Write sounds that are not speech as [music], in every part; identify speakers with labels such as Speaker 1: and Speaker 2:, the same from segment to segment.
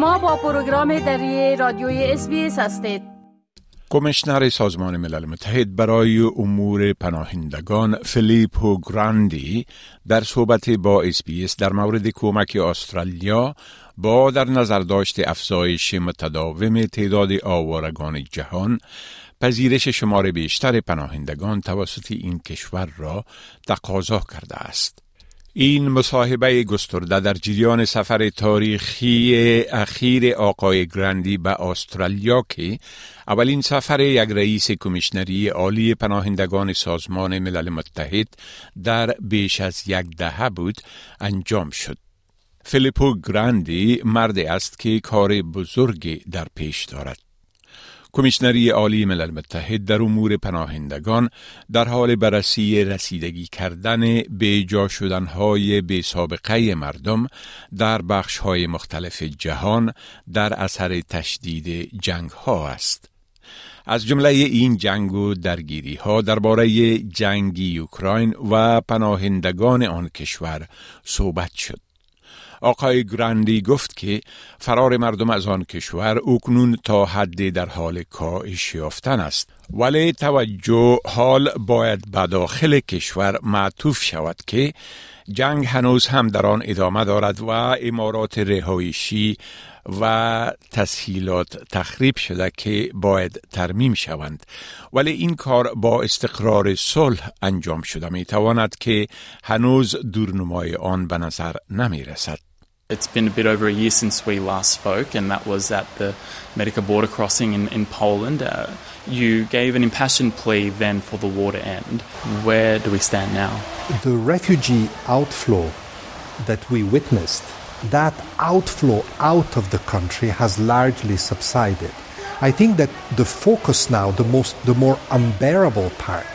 Speaker 1: شما با پروگرام دری رادیوی SBS هستید
Speaker 2: کمیشنر سازمان ملل متحد برای امور پناهندگان فیلیپو گراندی در صحبت با SBS در مورد کمک آسترالیا با در نظر داشت افزایش متداوم تعداد آوارگان جهان پذیرش شمار بیشتر پناهندگان توسط این کشور را تقاضا کرده است. این مصاحبه گسترده در جریان سفر تاریخی اخیر آقای گراندی به استرالیا که اولین سفر یک رئیس کمیشنری عالی پناهندگان سازمان ملل متحد در بیش از یک دهه بود انجام شد. فیلیپو گراندی مردی است که کار بزرگی در پیش دارد. کمیشنری عالی ملل متحد در امور پناهندگان در حال بررسی رسیدگی کردن به جا شدنهای به سابقه مردم در بخش های مختلف جهان در اثر تشدید جنگ ها است. از جمله این جنگ و درگیری ها درباره جنگی اوکراین و پناهندگان آن کشور صحبت شد. آقای گراندی گفت که فرار مردم از آن کشور اکنون تا حد در حال کاهش یافتن است. ولی توجه حال باید به داخل کشور معطوف شود که جنگ هنوز هم در آن ادامه دارد و امارات رهایشی و تسهیلات تخریب شده که باید ترمیم شوند. ولی این کار با استقرار صلح انجام شده می تواند که هنوز دورنمای آن به نظر نمی رسد
Speaker 3: It's been a bit over a year since we last spoke, and that was at the Medica border crossing in, in Poland. Uh, you gave an impassioned plea then for the war to end. Where do we stand now?
Speaker 4: The refugee outflow that we witnessed, that outflow out of the country has largely subsided. I think that the focus now, the most, the more unbearable part,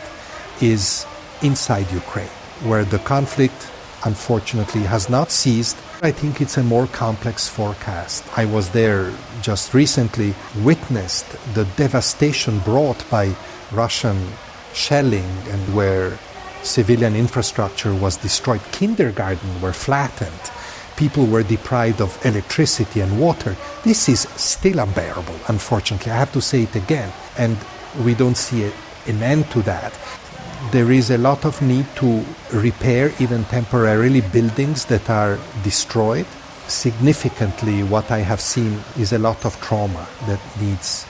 Speaker 4: is inside Ukraine, where the conflict unfortunately has not ceased. I think it's a more complex forecast. I was there just recently, witnessed the devastation brought by Russian shelling and where civilian infrastructure was destroyed. Kindergarten were flattened. People were deprived of electricity and water. This is still unbearable, unfortunately. I have to say it again. And we don't see an end to that. There is a lot of need to repair, even temporarily, buildings that are destroyed. Significantly, what I have seen is a lot of trauma that needs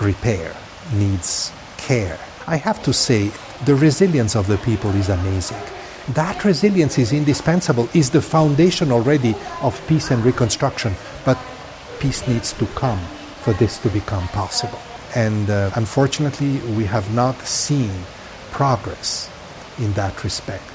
Speaker 4: repair, needs care. I have to say, the resilience of the people is amazing. That resilience is indispensable, is the foundation already of peace and reconstruction. But peace needs to come for this to become possible. And uh, unfortunately, we have not seen progress in that respect.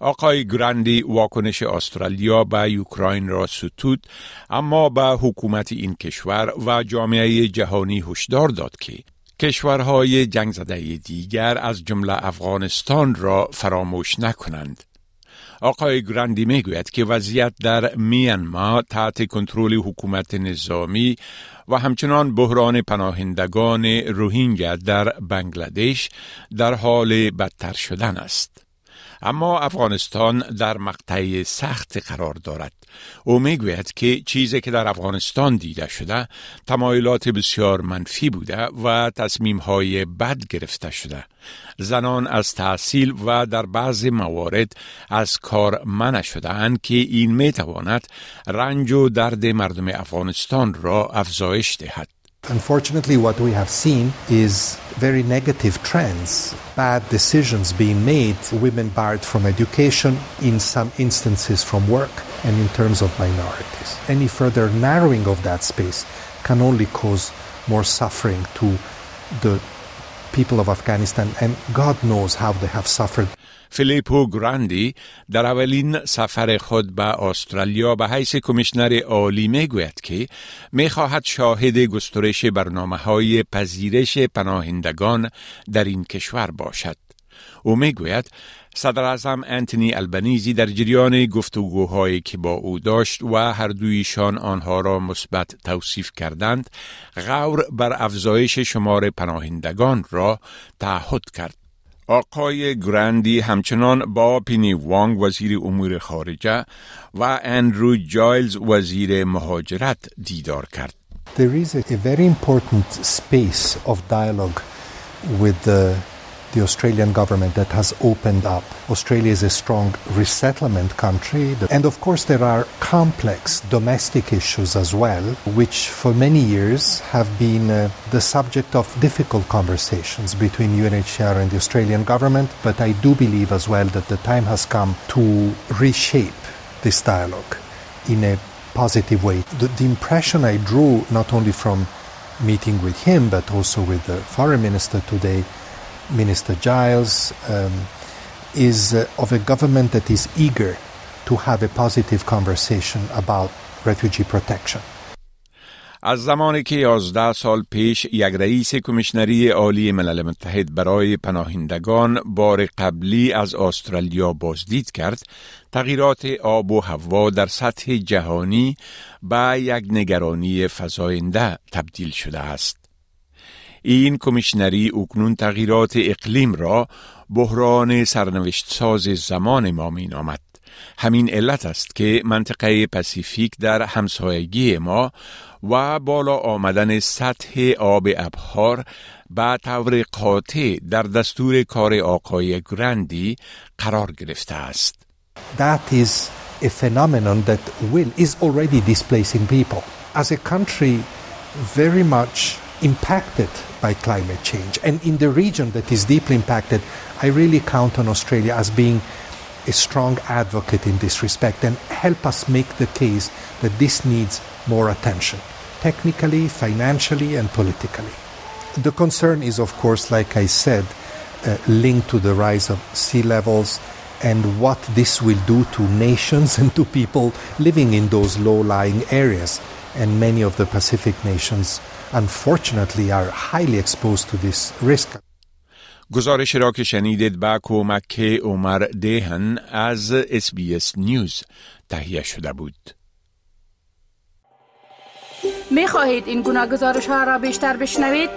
Speaker 2: آقای گراندی واکنش استرالیا به اوکراین را ستود اما به حکومت این کشور و جامعه جهانی هشدار داد که کشورهای جنگ زده دیگر از جمله افغانستان را فراموش نکنند. آقای گراندی می‌گوید که وضعیت در میانما تحت کنترل حکومت نظامی و همچنان بحران پناهندگان روهینگا در بنگلادش در حال بدتر شدن است. اما افغانستان در مقطع سخت قرار دارد. او می‌گوید که چیزی که در افغانستان دیده شده تمایلات بسیار منفی بوده و تصمیم های بد گرفته شده. زنان از تحصیل و در بعض موارد از کار منع شده که این می تواند رنج و درد مردم افغانستان را افزایش دهد.
Speaker 4: Unfortunately, what we have seen is very negative trends, bad decisions being made, women barred from education, in some instances from work, and in terms of minorities. Any further narrowing of that space can only cause more suffering to the people of Afghanistan, and God knows how they have suffered.
Speaker 2: فیلیپو گراندی در اولین سفر خود به استرالیا به حیث کمیشنر عالی می گوید که می خواهد شاهد گسترش برنامه های پذیرش پناهندگان در این کشور باشد. او می گوید صدر اعظم انتونی البنیزی در جریان گفتگوهایی که با او داشت و هر دویشان آنها را مثبت توصیف کردند غور بر افزایش شمار پناهندگان را تعهد کرد آقای گراندی همچنان با پینی وانگ وزیر امور خارجه و اندرو جایلز وزیر مهاجرت دیدار کرد.
Speaker 4: There is a, very important space of dialogue with the the Australian government that has opened up. Australia is a strong resettlement country. And of course, there are complex domestic issues as well, which for many years have been uh, the subject of difficult conversations between UNHCR and the Australian government. But I do believe as well that the time has come to reshape this dialogue in a positive way. The, the impression I drew, not only from meeting with him, but also with the foreign minister today, Minister Giles, um, is uh, of a government that is eager to have a positive conversation about refugee protection.
Speaker 2: از زمانی که 11 سال پیش یک رئیس کمیشنری عالی ملل متحد برای پناهندگان بار قبلی از استرالیا بازدید کرد تغییرات آب و هوا در سطح جهانی به یک نگرانی فزاینده تبدیل شده است این کمیشنری اکنون تغییرات اقلیم را بحران سرنوشت ساز زمان ما می نامد. همین علت است که منطقه پسیفیک در همسایگی ما و بالا آمدن سطح آب ابهار به طور قاطع در دستور کار آقای گرندی قرار گرفته است.
Speaker 4: That is a phenomenon that will is already displacing people. As a country very much impacted by climate change. And in the region that is deeply impacted, I really count on Australia as being a strong advocate in this respect and help us make the case that this needs more attention, technically, financially, and politically. The concern is, of course, like I said, uh, linked to the rise of sea levels and what this will do to nations [laughs] and to people living in those low lying areas. And many of the Pacific nations unfortunately are highly exposed to this risk.
Speaker 2: گزارش را که شنیدید با کمک عمر دهن از اس نیوز تهیه شده بود.
Speaker 1: می خواهید این گناه گزارش ها را بیشتر بشنوید؟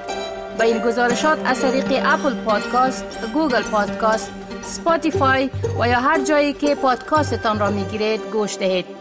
Speaker 1: با این گزارشات از طریق Apple Podcast، Google Podcast، Spotify و یا هر جایی که پادکاستتان را می گیرید گوش دهید.